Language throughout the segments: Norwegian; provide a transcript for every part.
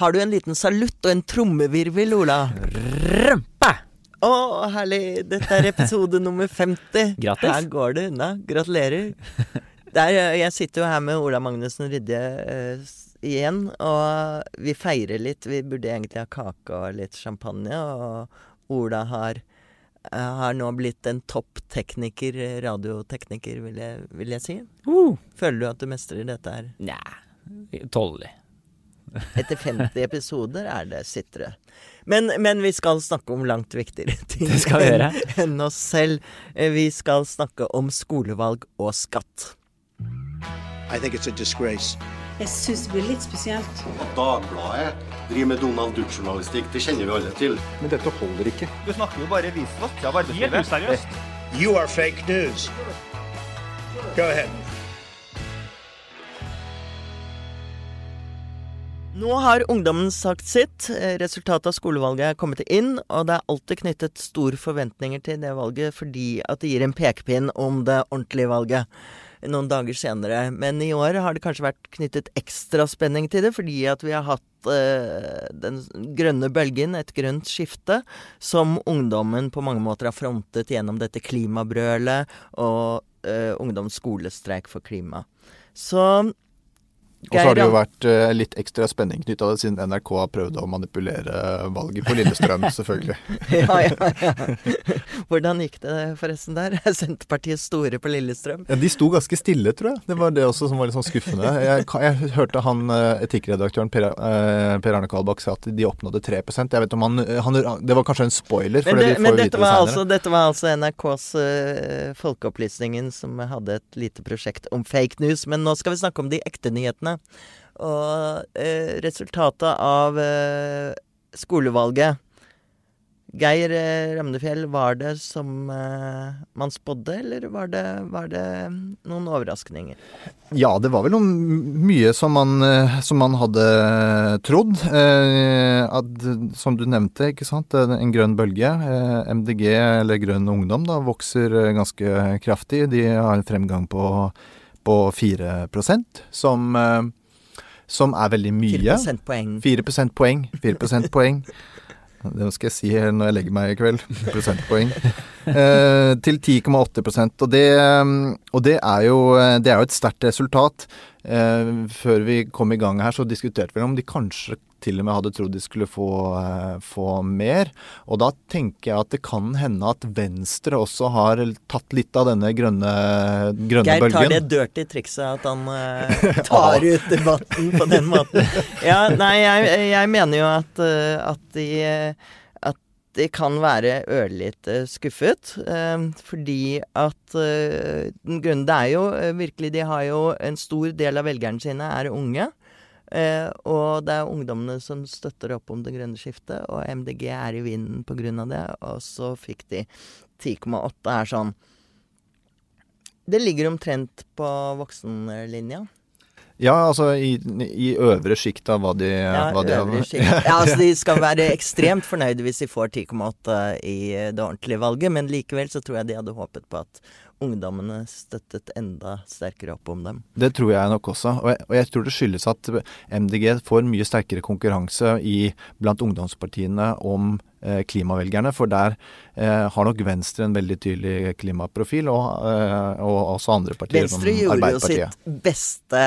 har du en liten salutt og en trommevirvel, Ola? Rumpe! Å, herlig. Dette er episode nummer 50. Grattis. Her går det unna. Gratulerer. Der, eh, jeg sitter jo her med Ola Magnussen Rydje uh, igjen, og vi feirer litt. Vi burde egentlig ha kake og litt champagne, og Ola har, eh, har nå blitt en topp tekniker, eh, radiotekniker, vil jeg, vil jeg si. Uh. Føler du at du mestrer dette her? Nja, tålelig. Etter 50 episoder er det sittere. Men, men vi skal snakke om langt viktigere ting enn en oss selv. Eh, Vi skal snakke om skolevalg og skatt. I think it's a disgrace. Jeg syns det blir litt spesielt. At Dagbladet driver med Donald Duck-journalistikk, det kjenner vi alle til. Men dette holder ikke. Du snakker jo bare visvask av arbeidslivet. Helt useriøst. You are fake news. Go ahead. Nå har ungdommen sagt sitt. Eh, Resultatet av skolevalget er kommet inn, og det er alltid knyttet store forventninger til det valget fordi at det gir en pekepinn om det ordentlige valget noen dager senere. Men i år har det kanskje vært knyttet ekstra spenning til det, fordi at vi har hatt eh, den grønne bølgen, et grønt skifte, som ungdommen på mange måter har frontet gjennom dette klimabrølet og eh, ungdoms skolestreik for klima. Så Og så har det jo vært eh, litt ekstra spenning knytta til det, siden NRK har prøvd å manipulere valget på Lillestrøm, selvfølgelig. ja, ja, ja. Hvordan gikk det forresten der? Er Senterpartiet store på Lillestrøm? Ja, de sto ganske stille, tror jeg. Det var det også som var litt sånn skuffende. Jeg, jeg hørte han eh, etikkredaktøren Per, eh, per Arne Kalbakk sa at de oppnådde 3% Jeg vet om han, han Det var kanskje en spoiler, for det, det, vi får men dette, vite det senere. altså, dette var altså NRKs uh, Folkeopplysningen som hadde et lite prosjekt om fake news. Men nå skal vi snakke om de ekte nyhetene. Og eh, resultatet av eh, skolevalget Geir eh, Ramnefjell, var det som eh, man spådde, eller var det, var det noen overraskninger? Ja, det var vel noen, mye som man, eh, som man hadde trodd. Eh, at, som du nevnte, ikke sant. En grønn bølge. MDG, eller Grønn Ungdom, da, vokser ganske kraftig. De har en fremgang på, på 4% som, eh, som er veldig mye. 4 poeng. prosentpoeng. 4 prosentpoeng. 4 prosentpoeng. Det skal jeg si når jeg legger meg i kveld. Prosentpoeng. Eh, til 10,8% og, det, og det er jo, det er jo et sterkt resultat. Eh, før vi kom i gang her, så diskuterte vi om de kanskje til og med hadde trodd de skulle få, eh, få mer. Og da tenker jeg at det kan hende at Venstre også har tatt litt av denne grønne, grønne Geir tar bølgen. det dirty trikset at han eh, tar ut debatten på den måten. Ja, nei, jeg, jeg mener jo at, eh, at de at de kan være ørlite skuffet. eh, fordi at den grunnen Det er jo virkelig De har jo en stor del av velgerne sine er unge. Eh, og det er ungdommene som støtter opp om det grønne skiftet, og MDG er i vinden på grunn av det. Og så fikk de 10,8 er sånn Det ligger omtrent på voksenlinja. Ja, altså i, i øvre sjikt av hva de, Ja, hva de øvre skikt. ja, altså de skal være ekstremt fornøyde hvis de får 10,8 i det ordentlige valget, men likevel så tror jeg de hadde håpet på at ungdommene støttet enda sterkere opp om dem. Det tror jeg nok også. Og jeg, og jeg tror det skyldes at MDG får mye sterkere konkurranse i, blant ungdomspartiene om eh, klimavelgerne. For der eh, har nok Venstre en veldig tydelig klimaprofil, og, eh, og også andre partier Venstre som gjorde jo sitt beste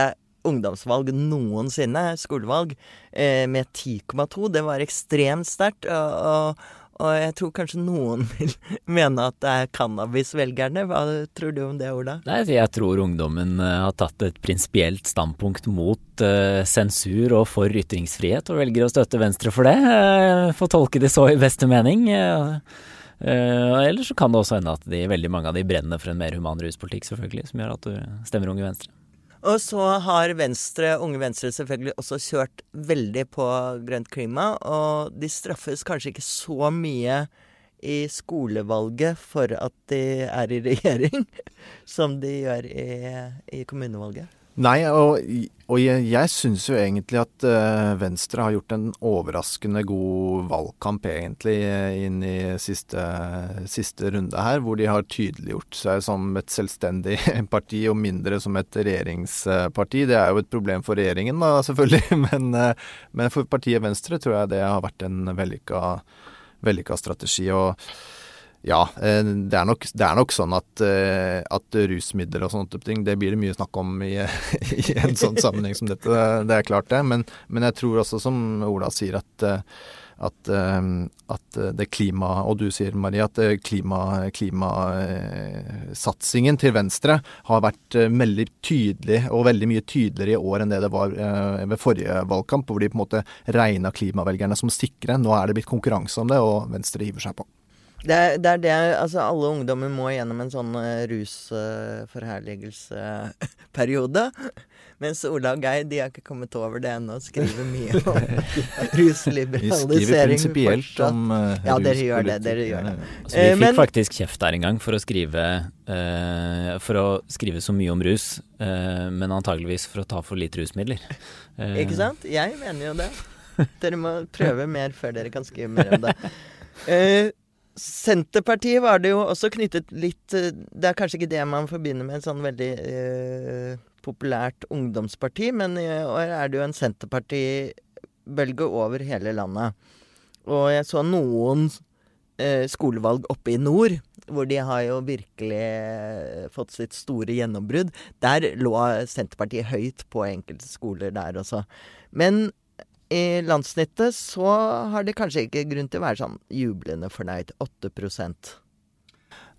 ungdomsvalg noensinne, skolevalg, eh, med 10,2. Det var ekstremt sterkt. Og, og, og jeg tror kanskje noen vil mene at det er cannabisvelgerne. Hva tror du om det, Ola? Nei, jeg tror ungdommen eh, har tatt et prinsipielt standpunkt mot uh, sensur og for ytringsfrihet, og velger å støtte Venstre for det. Uh, Får tolke det så i beste mening. Uh, eller så kan det også hende at de, veldig mange av de brenner for en mer human ruspolitikk, selvfølgelig, som gjør at du stemmer Unge Venstre. Og så har Venstre, Unge Venstre selvfølgelig også kjørt veldig på grønt klima, og de straffes kanskje ikke så mye i skolevalget for at de er i regjering, som de gjør i, i kommunevalget. Nei, og, og jeg, jeg syns jo egentlig at uh, Venstre har gjort en overraskende god valgkamp, egentlig, inn i siste, siste, runde her. Hvor de har tydeliggjort seg som et selvstendig parti, og mindre som et regjeringsparti. Det er jo et problem for regjeringen, da, selvfølgelig. Men, uh, men for partiet Venstre tror jeg det har vært en vellykka, vellykka strategi. og ja, eh, det er nok, det er nok sånn at, eh, at, rusmidler og sånne ting, det blir det mye snakk om i, i en sånn sammenheng som dette. Det er klart det. Men, men jeg tror også, som Ola sier, at, at, at det klima Og du sier, Marie, at klimasatsingen til Venstre har vært veldig tydelig, og veldig mye tydeligere i år enn det det var ved forrige valgkamp, hvor de på en måte regna klimavelgerne som sikre. Nå er det blitt konkurranse om det, og Venstre hiver seg på. Det er, det er det Altså, alle ungdommer må gjennom en sånn uh, rusforherligelsesperiode. Uh, Mens Ola og Geir de har ikke kommet over det ennå og skriver mye om rusliberalisering. Vi skriver prinsipielt om uh, Ja, dere gjør det. Dere gjør det. Altså, vi fikk Men, faktisk kjeft der en gang for å skrive For å skrive så mye om rus, men antageligvis for å ta for lite rusmidler. ikke sant? Jeg mener jo det. Dere må prøve mer før dere kan skrive mer om det. Senterpartiet var det jo også knyttet litt eh, Det er kanskje ikke det man forbinder med et sånn veldig eh, populært ungdomsparti, men i år er det jo en Senterparti-bølge over hele landet. Og jeg så noen eh, skolevalg oppe i nord, hvor de har jo virkelig eh, fått sitt store gjennombrudd. Der lå Senterpartiet høyt på enkelte skoler der også. Men i landsnittet så har de kanskje ikke grunn til å være sånn jublende fornøyd. 8%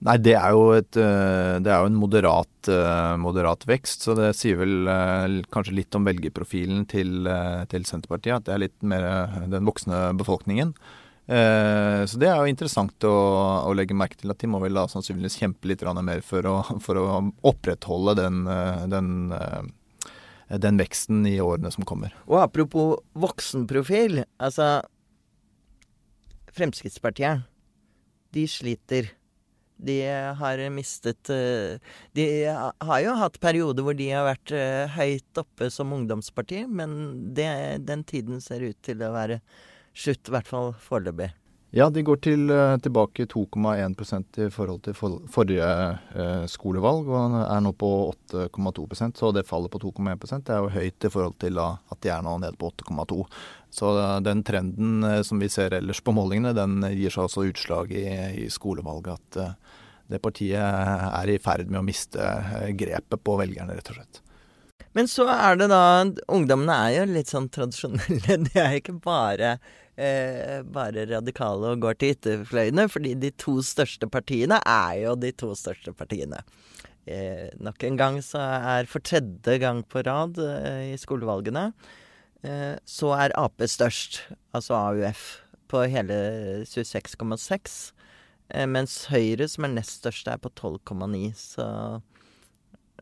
Nei, det er jo, et, eh, det er jo en moderat, eh, moderat, vekst, så det sier vel eh, kanskje litt om velgerprofilen til, til Senterpartiet. At det er litt mer den voksne befolkningen. Så det er jo interessant å, å, legge merke til at de må vel da sannsynligvis kjempe litt mer for å, for å opprettholde den, den den veksten i årene som kommer. Og apropos voksenprofil. Altså Fremskrittspartiet, de sliter. De har mistet eh, De har jo hatt perioder hvor de har vært eh, høyt oppe som ungdomsparti, men det, den tiden ser ut til å være slutt, i hvert fall foreløpig. Ja, de går til, eh, tilbake 2,1% i forhold til for, forrige eh, skolevalg, og er nå på 8,2% så det fallet på 2,1 det er jo høyt i forhold til at de er nå nede på 8,2 Så uh, den trenden uh, som vi ser ellers på målingene, den gir seg også utslag i, i skolevalget. At det partiet er i ferd med å miste grepet på velgerne, rett og slett. Men så er det da Ungdommene er jo litt sånn tradisjonelle. De er ikke bare eh, bare radikale og går til ytterfløyene, fordi de to største partiene er jo de to største partiene. Eh, nok en gang så er for tredje gang på rad eh, i skolevalgene eh, så er Ap størst, altså AUF, på hele 26,6. Eh, mens Høyre, som er nest størst, er på 12,9. Så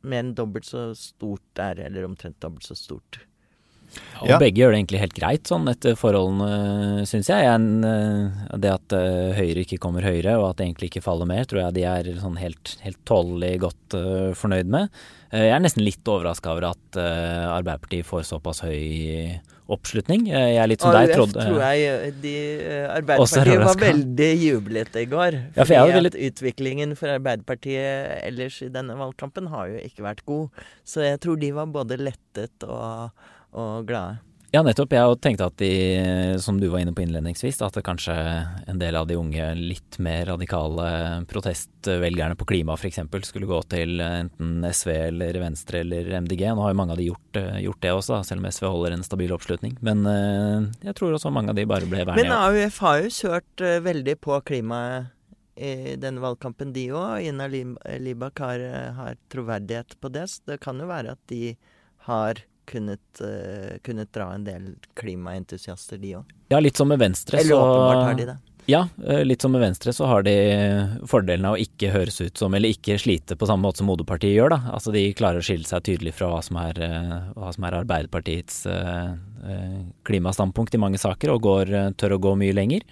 mer enn dobbelt så stort der, eller omtrent dobbelt så stort. Og ja. begge gjør det egentlig helt greit sånn etter forholdene, syns jeg. En, eh, det at uh, Høyre ikke kommer høyere, og at det egentlig ikke faller mer, tror jeg de er sånn helt, helt tålelig godt uh, fornøyd med. Uh, jeg er nesten litt overraska over at Arbeiderpartiet får såpass høy oppslutning. Jeg er litt som AUF, deg, trodde tror jeg de, Arbeiderpartiet var veldig jublete i går. Ja, for fordi veldig... at utviklingen for Arbeiderpartiet ellers i denne valgkampen har jo ikke vært god. Så jeg tror de var både lettet og og glade. Ja, nettopp. Jeg tenkte at de, som du var inne på innledningsvis, at kanskje en del av de unge, litt mer radikale protestvelgerne på klima f.eks. skulle gå til enten SV eller Venstre eller MDG. Nå har jo mange av de gjort, gjort det også, selv om SV holder en stabil oppslutning. Men eh, jeg tror også mange av de bare ble værende. Men AUF har jo kjørt eh, veldig på klimaet i denne valgkampen, de òg. Ina Libak har, har troverdighet på det. Så det kan jo være at de har kunnet, uh, kunnet dra en del klimaentusiaster, de òg. Ja, litt som med Venstre. Eller så, åpenbart har de det. Ja, eh, litt som med Venstre så har de fordelen av å ikke høres ut som, eller ikke slite på samme måte som Moderpartiet gjør, da. Altså de klarer å skille seg tydelig fra hva som er, eh, hva som er Arbeiderpartiets klimastandpunkt i mange saker, og går, tør å gå mye lenger.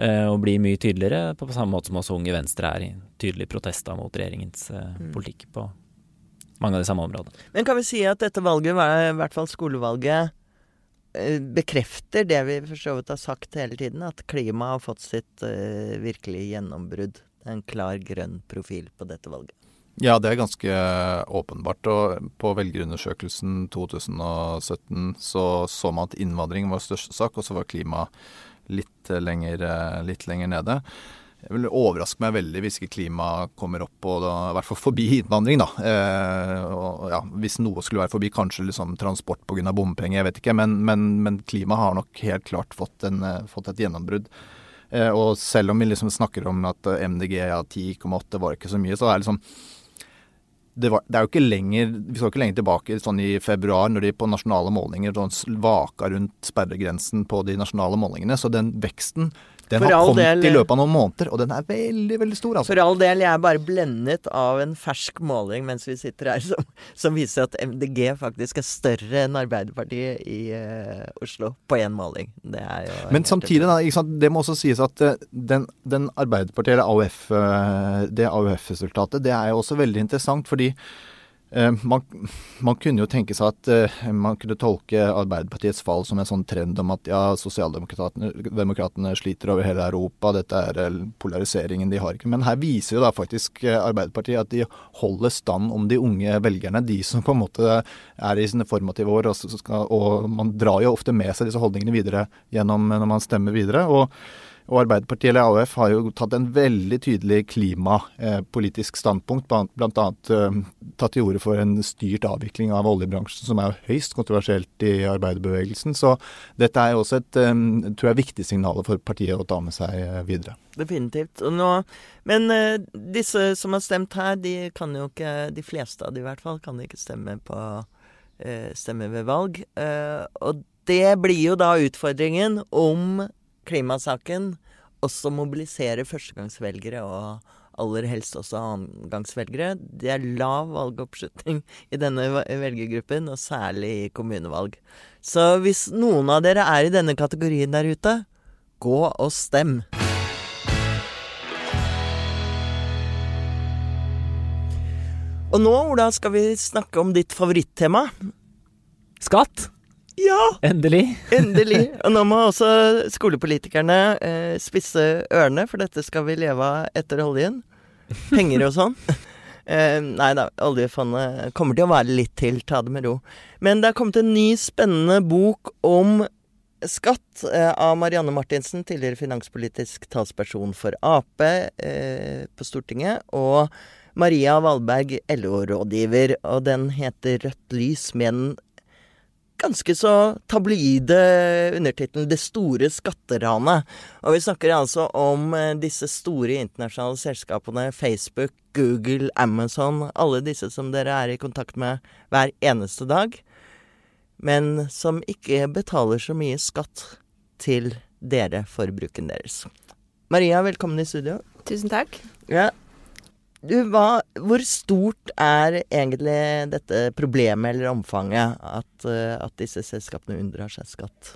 Og blir mye tydeligere, på samme måte som også Unge Venstre er i tydelig protest mot regjeringens mm. politikk på mange av de samme områdene. Men kan vi si at dette valget, i hvert fall skolevalget, eh, bekrefter det vi for så vidt har sagt hele tiden, at klimaet har fått sitt uh, virkelige gjennombrudd? En klar grønn profil på dette valget. Ja, det er ganske åpenbart. Og på velgerundersøkelsen 2017 så så man at innvandring var største sak, og så var klima litt lenger, litt lenger nede. Det vil overraske meg veldig hvis ikke klima kommer opp, og da, i hvert fall forbi innvandring. da. Eh, og, ja, hvis noe skulle være forbi, kanskje liksom transport pga. bompenger, jeg vet ikke. Men, men, men klima har nok helt klart fått, en, eh, fått et gjennombrudd. Eh, og selv om vi liksom snakker om at MDG ja, 10,8 var ikke så mye, så er det liksom det, var, det, er jo ikke lenger Vi skal ikke lenger tilbake sånn i februar, når de på nasjonale målinger sånn vaka rundt sperregrensen på de nasjonale målingene. Så den veksten den har kommet del, i løpet av noen måneder, og den er veldig veldig stor. Altså. For all del, jeg er bare blendet av en fersk måling mens vi sitter her, som, som viser at MDG faktisk er større enn Arbeiderpartiet i uh, Oslo på én måling. Men samtidig, da, det må også sies at uh, den, den Arbeiderpartiet, eller AUF, uh, det AUF-resultatet, det er jo også veldig interessant, fordi Eh, man, man, kunne jo tenke seg at uh, man kunne tolke Arbeiderpartiets fall som en sånn trend om at ja, sosialdemokratene sliter over hele Europa, dette er uh, polariseringen de har ikke. Men her viser jo da faktisk Arbeiderpartiet at de holder stand om de unge velgerne. De som på en måte er i sine formative år. Og, skal, og man drar jo ofte med seg disse holdningene videre gjennom når man stemmer videre. og og Arbeiderpartiet eller AUF har jo tatt en veldig tydelig klimapolitisk standpunkt, bl.a. Eh, tatt til orde for en styrt avvikling av oljebransjen, som er høyst kontroversielt i arbeiderbevegelsen. Så dette er jo også et eh, tror jeg, viktig signal for partiet å ta med seg eh, videre. Definitivt. Nå, men disse som har stemt her, de kan jo ikke, de fleste av de i hvert fall, kan ikke stemme på stemme ved valg. og det blir jo da utfordringen om klimasaken også mobiliserer førstegangsvelgere og aller helst også annengangsvelgere. Det er lav valgoppslutning i denne velgergruppen, og særlig i kommunevalg. Så hvis noen av dere er i denne kategorien der ute, gå og stem. Og nå, Ola, skal vi snakke om ditt favorittema. Skatt. Ja! Endelig. Endelig. Og nå må også skolepolitikerne eh, spisse ørene, for dette skal vi leve av etter oljen. Penger og sånn. Eh, nei da, oljefondet kommer til å være litt til, ta det med ro. Men det er kommet en ny spennende bok om skatt eh, av Marianne Martinsen, tidligere finanspolitisk talsperson for Ap eh, på Stortinget, og Maria Valberg, LO-rådgiver. Og den heter Rødt lys, med den ganske så tabloide undertittelen 'Det store skatteranet'. Og vi snakker altså om eh, disse store internasjonale selskapene Facebook, Google, Amazon. Alle disse som dere er i kontakt med hver eneste dag. Men som ikke betaler så mye skatt til dere for bruken deres. Maria, velkommen i studio. Tusen takk. Ja, du, hva, hvor stort er egentlig dette problemet eller omfanget at, uh, at disse selskapene unndrar seg skatt?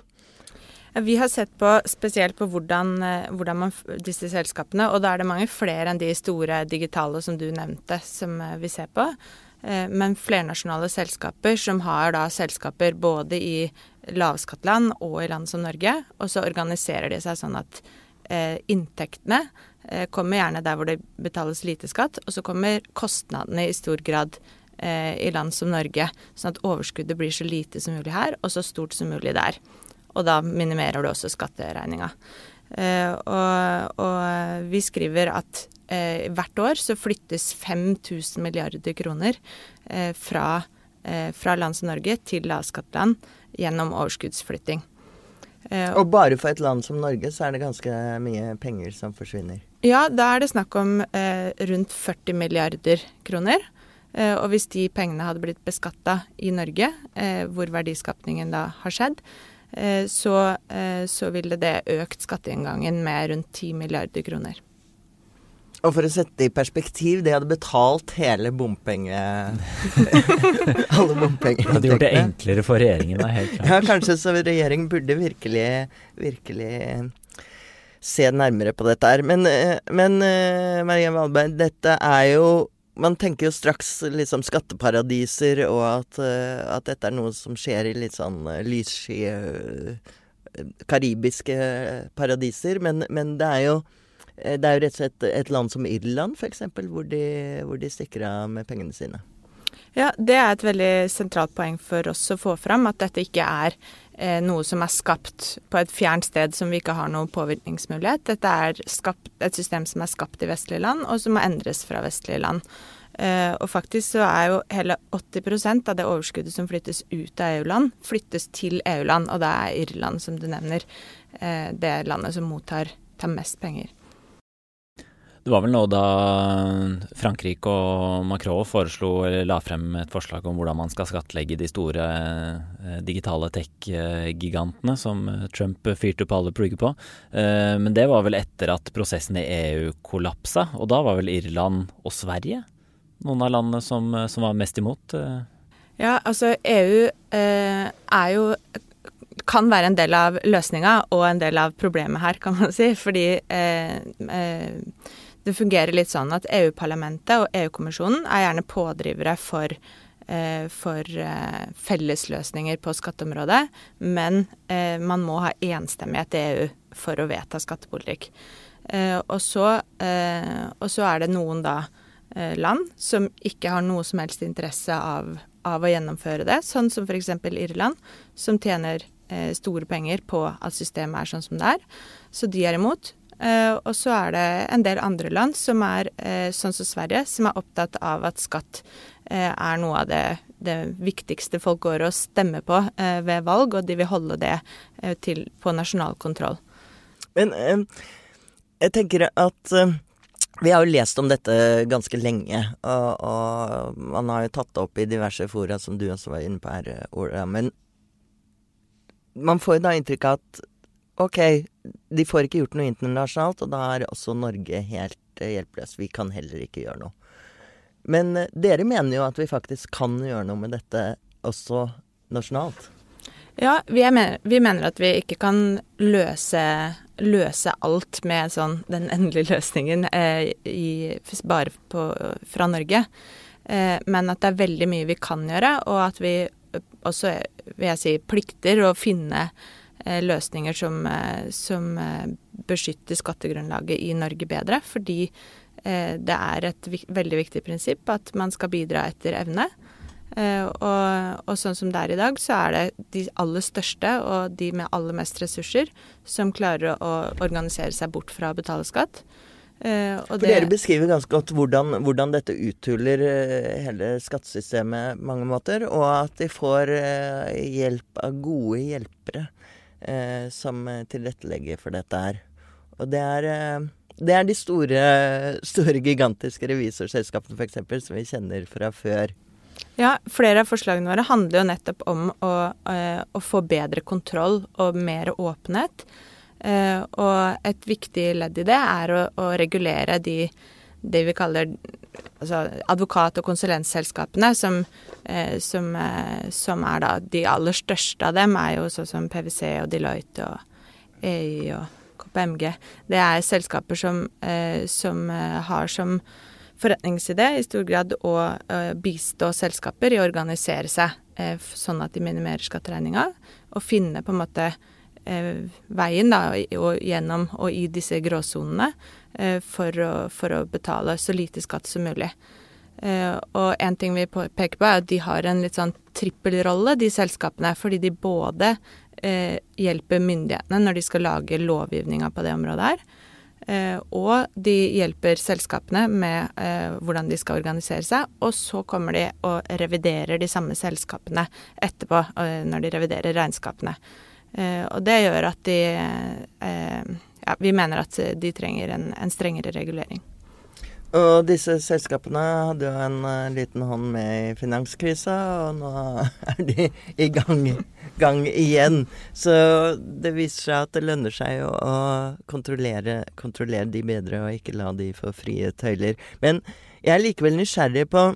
Vi har sett på spesielt på hvordan, eh, hvordan man, disse selskapene, og da er det mange flere enn de store digitale som du nevnte, som eh, vi ser på. Men flernasjonale selskaper som har da selskaper både i lavskattland og i land som Norge. Og så organiserer de seg sånn at eh, inntektene Eh, kommer gjerne der hvor det betales lite skatt, og så kommer kostnadene i stor grad eh, i land som Norge. Sånn at overskuddet blir så lite som mulig her, og så stort som mulig der. Og da minimerer du også skatteregninga. Eh, og, og, vi skriver at eh, hvert år så flyttes 5000 milliarder kroner eh, fra, eh, fra land som Norge til lavskattland gjennom overskuddsflytting. Og bare for et land som Norge så er det ganske mye penger som forsvinner? Ja, da er det snakk om eh, rundt 40 milliarder kroner. Eh, og hvis de pengene hadde blitt beskatta i Norge, eh, hvor verdiskapningen da har skjedd, eh, så, eh, så, ville det økt skatteinngangen med rundt 10 milliarder kroner. Og for å sette det i perspektiv, de hadde betalt hele bompenge... Alle bompengeinntektene. Hadde gjort det enklere for regjeringen, da, helt klart. Ja, kanskje så regjeringen burde virkelig, virkelig se nærmere på dette her. Men, eh, men eh, Maria Valberg, dette er jo man tenker jo straks liksom skatteparadiser, og at, uh, at, dette er noe som skjer i litt sånn lyssky karibiske paradiser. Men, men, det er jo det er jo rett og slett et land som Irland, f.eks., hvor, hvor de stikker av med pengene sine. Ja, det er et veldig sentralt poeng for oss å få fram, at dette ikke er eh, noe som er skapt på et fjernt sted som vi ikke har noen påvirkningsmulighet. Dette er skapt, et system som er skapt i vestlige land, og som må endres fra vestlige land. Eh, og faktisk så er jo hele 80% av det overskuddet som flyttes ut av EU-land, flyttes til EU-land, og da er Irland, som du nevner, eh, det landet som mottar tar mest penger. Det var vel nå da Frankrike og Macron foreslo, eller la frem et forslag om hvordan man skal skattlegge de store eh, digitale tech-gigantene som Trump fyrte opp alle plugger på. Eh, men det var vel etter at prosessen i EU kollapsa, og da var vel Irland og Sverige noen av landene som, som var mest imot? Eh. Ja, altså EU er jo kan være en del av løsninga og en del av problemet her, kan man si. Fordi eh, eh, det fungerer litt sånn at EU-parlamentet og EU-kommisjonen er gjerne pådrivere for, eh, for eh, fellesløsninger på skatteområdet, men eh, man må ha enstemmighet i EU for å vedta skattepolitikk. Og så, og, så, er det noen da land som ikke har noe som helst interesse av, av å gjennomføre det, sånn som f.eks. Irland, som tjener store penger på at systemet er sånn som det er. Så de er imot. Uh, og så er det en del andre land, som er uh, sånn som Sverige, som er opptatt av at skatt uh, er noe av det, det, viktigste folk går og stemmer på ved valg, og de vil holde det til, på nasjonal kontroll. Men jeg tenker at vi har jo lest om dette ganske lenge, og, og, man har jo tatt det opp i diverse fora, som du også var inne på her, Ola. Men man får jo da inntrykk av at OK, de får ikke gjort noe internasjonalt, og da er også Norge helt eh, hjelpeløs. Vi kan heller ikke gjøre noe. Men eh, dere mener jo at vi faktisk kan gjøre noe med dette også nasjonalt? Ja, vi, mener, vi mener at vi ikke kan løse, løse alt med sånn den endelige løsningen eh, i, bare på, fra Norge. Eh, men at det er veldig mye vi kan gjøre, og at vi også, vil jeg si, plikter å finne Eh, løsninger som, eh, som eh, beskytter skattegrunnlaget i Norge bedre. Fordi det er et veldig viktig prinsipp at man skal bidra etter evne. Og, og, sånn som det er i dag, så er det de aller største og de med aller mest ressurser som klarer å organisere seg bort fra å betale skatt. For Dere beskriver ganske godt hvordan, hvordan dette uthuler hele skattesystemet mange måter, og at de får hjelp av gode hjelpere eh, som tilrettelegger for dette her. Og det er, eh, det er de store, store, gigantiske revisorselskapene f.eks. som vi kjenner fra før. Ja, flere av forslagene våre handler jo nettopp om å, eh, å få bedre kontroll og mer åpenhet. Eh, og et viktig ledd i det er å, å regulere de det vi kaller altså advokat- og konsulentselskapene, som, eh, som, eh, som, er da de aller største av dem, er jo sånn som PwC og Deloitte og EY og KPMG. Det er selskaper som, eh, som har som forretningsidé i stor grad å bistå selskaper i å organisere seg sånn at de minimerer skatteregninga, og finne på en måte veien da, og gjennom og i disse gråsonene for å, for å, betale så lite skatt som mulig. Uh, og en ting vi peker på, er at de har en litt sånn trippelrolle, de selskapene. Fordi de både uh, hjelper myndighetene når de skal lage lovgivninga på det området her. Og de hjelper selskapene med hvordan de skal organisere seg. Og så kommer de og reviderer de samme selskapene etterpå, når de reviderer regnskapene. og det gjør at de ja, vi mener at de trenger en, en, strengere regulering. Og disse selskapene hadde jo en uh, liten hånd med i finanskrisa, og nå er de i gang, gang, igjen. Så det viser seg at det lønner seg å, å kontrollere, kontrollere, de bedre, og ikke la de få frie tøyler. Men jeg er likevel nysgjerrig på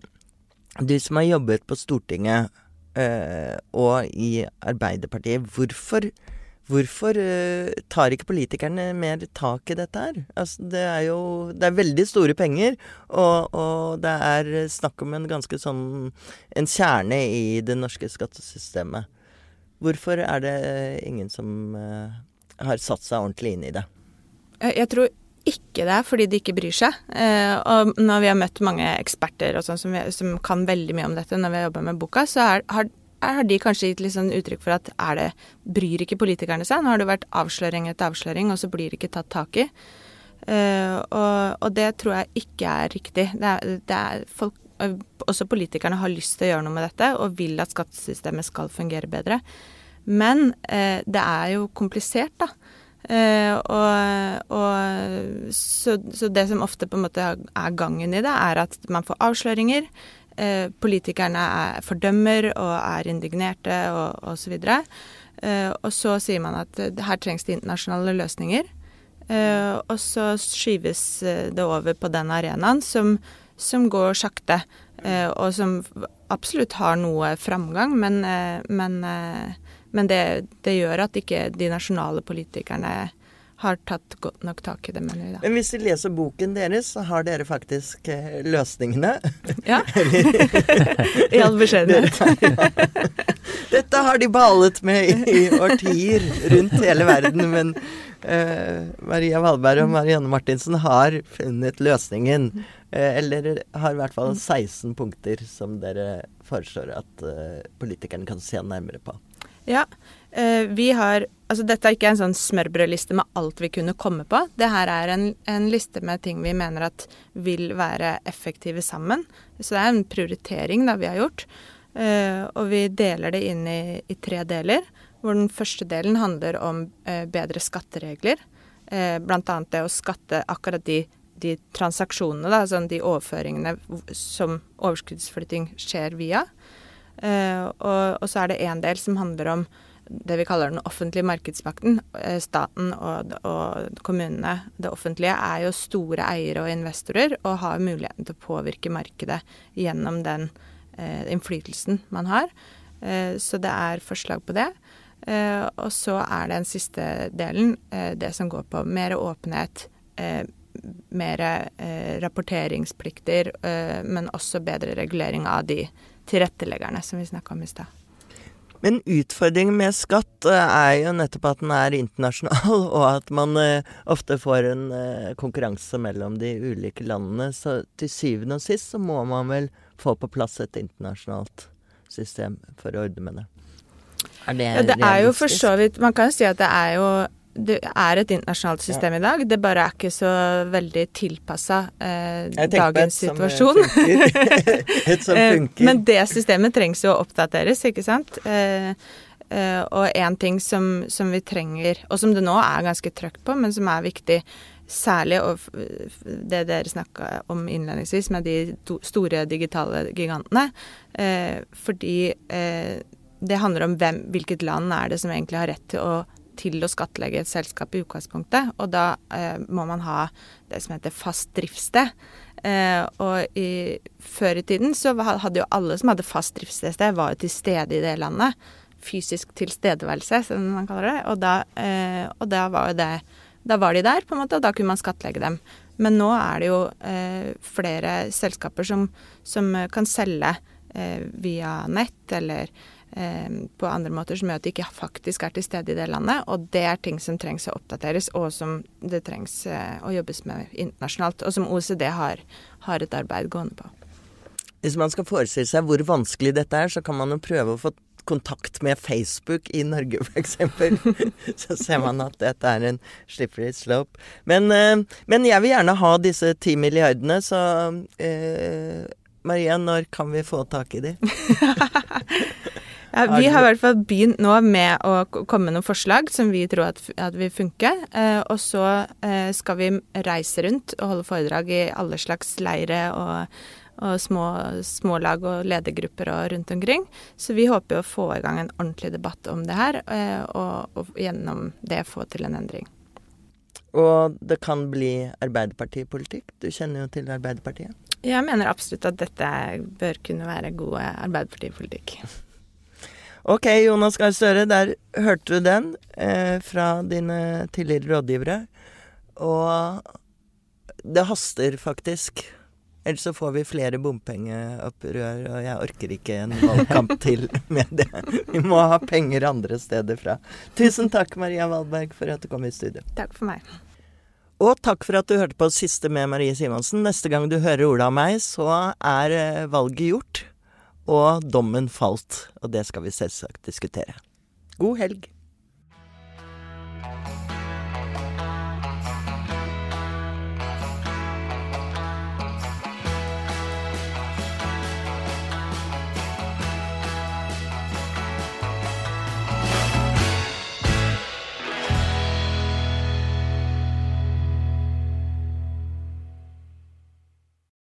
du som har jobbet på Stortinget uh, og i Arbeiderpartiet. Hvorfor Hvorfor uh, tar ikke politikerne mer tak i dette her? Altså, det er jo Det er veldig store penger, og, og, det er snakk om en ganske sånn En kjerne i det norske skattesystemet. Hvorfor er det ingen som uh, har satt seg ordentlig inn i det? Jeg tror ikke det fordi de ikke bryr seg. Og når vi har møtt mange eksperter og sånn som, som, kan veldig mye om dette når vi har jobba med boka, så er, har har de kanskje gitt sånn uttrykk for at er det, bryr ikke politikerne seg? Nå har det vært avsløring etter avsløring, og så blir det ikke tatt tak i. Uh, og, og, det tror jeg ikke er riktig. Det er, det er folk, også politikerne har lyst til å gjøre noe med dette, og vil at skattesystemet skal fungere bedre. Men uh, det er jo komplisert, da. Uh, og, og så, så, det som ofte på en måte er gangen i det, er at man får avsløringer. Eh, politikerne er, fordømmer og er indignerte og osv. Eh, og så sier man at eh, her trengs det internasjonale løsninger. Eh, og så skyves eh, det over på den arenaen som, som går sakte, eh, og som absolutt har noe framgang, men, men, men det, det, gjør at ikke de nasjonale politikerne har tatt godt nok tak i det, mener vi da. Men hvis de leser boken deres, så har dere faktisk eh, løsningene? Ja. I all beskjedenhet. Dette har de balet med i, i årtier rundt hele verden, men uh, Maria Valberg og Marianne Martinsen har funnet løsningen. Uh, eller har i hvert fall 16 punkter som dere foreslår at uh, politikerne kan se nærmere på. Ja, vi har Altså dette er ikke en sånn smørbrødliste med alt vi kunne komme på. Det her er en, en, liste med ting vi mener at vil være effektive sammen. Så det er en prioritering da vi har gjort. Uh, og vi deler det inn i, i, tre deler. Hvor den første delen handler om uh, bedre skatteregler. Uh, Bl.a. det å skatte akkurat de, de transaksjonene, da, altså de overføringene som overskuddsflytting skjer via. Uh, og, og, så er det en del som handler om det vi kaller den offentlige markedsmakten. Eh, staten og, og, kommunene, det offentlige, er jo store eiere og investorer og har muligheten til å påvirke markedet gjennom den eh, innflytelsen man har. Eh, så det er forslag på det. Eh, og så er den siste delen eh, det som går på mer åpenhet. Eh, mer rapporteringsplikter, men også bedre regulering av de tilretteleggerne som vi snakka om i stad. Men utfordringen med skatt eh, er jo nettopp at den er internasjonal, og at man uh, ofte får en uh, konkurranse mellom de ulike landene. Så til syvende og sist så må man vel få på plass et internasjonalt system for å ordne med det. Er det, ja, det er jo for så vidt Man kan jo si at det er jo det er et internasjonalt system ja. i dag, det bare er ikke så veldig tilpassa eh, dagens situasjon. et som eh, funker. Men det systemet trengs jo å oppdateres, ikke sant. Eh, eh, og én ting som, som, vi trenger, og som det nå er ganske trøkt på, men som er viktig, særlig det dere snakka om innledningsvis med de store digitale gigantene, eh, fordi eh, det handler om hvem, hvilket land er det som egentlig har rett til å til å skattlegge et selskap i utgangspunktet. Og da eh, må man ha det som heter fast driftssted. Eh, og i, før i tiden så hadde jo alle som hadde fast driftssted, var jo til stede i det landet. Fysisk tilstedeværelse, som man kaller det. Og da, eh, og da var jo det Da var de der, på en måte, og da kunne man skattlegge dem. Men nå er det jo eh, flere selskaper som, som kan selge eh, via nett eller på andre måter som gjør at de ikke faktisk er til stede i det landet. Og det er ting som trengs å oppdateres, og som det trengs eh, å jobbes med internasjonalt. Og som OECD har, har et arbeid gående på. Hvis man skal forestille seg hvor vanskelig dette er, så kan man jo prøve å få kontakt med Facebook i Norge, f.eks. så ser man at dette er en slippery slope. Men, eh, men, jeg vil gjerne ha disse ti milliardene, så eh, Maria, når kan vi få tak i de? Ja, vi har i hvert fall begynt nå med å komme med noen forslag som vi tror at, at vil funke. Eh, og så eh, skal vi reise rundt og holde foredrag i alle slags leire og, og små smålag og ledergrupper og rundt omkring. Så vi håper å få i gang en ordentlig debatt om det her, eh, og, og gjennom det få til en endring. Og det kan bli Arbeiderpartipolitikk? Du kjenner jo til Arbeiderpartiet? Jeg mener absolutt at dette bør kunne være god Arbeiderpartipolitikk. Ok, Jonas Gahr Støre, der hørte du den eh, fra dine tidligere rådgivere. Og det haster faktisk. Ellers så får vi flere bompengeopprør, og jeg orker ikke en valgkamp til med det. Vi må ha penger andre steder fra. Tusen takk, Maria Valberg, for at du kom i studio. Takk for meg. Og takk for at du hørte på Siste med Marie Simonsen. Neste gang du hører ordet av meg, så er eh, valget gjort og dommen falt. Og det skal vi selvsagt diskutere. God helg.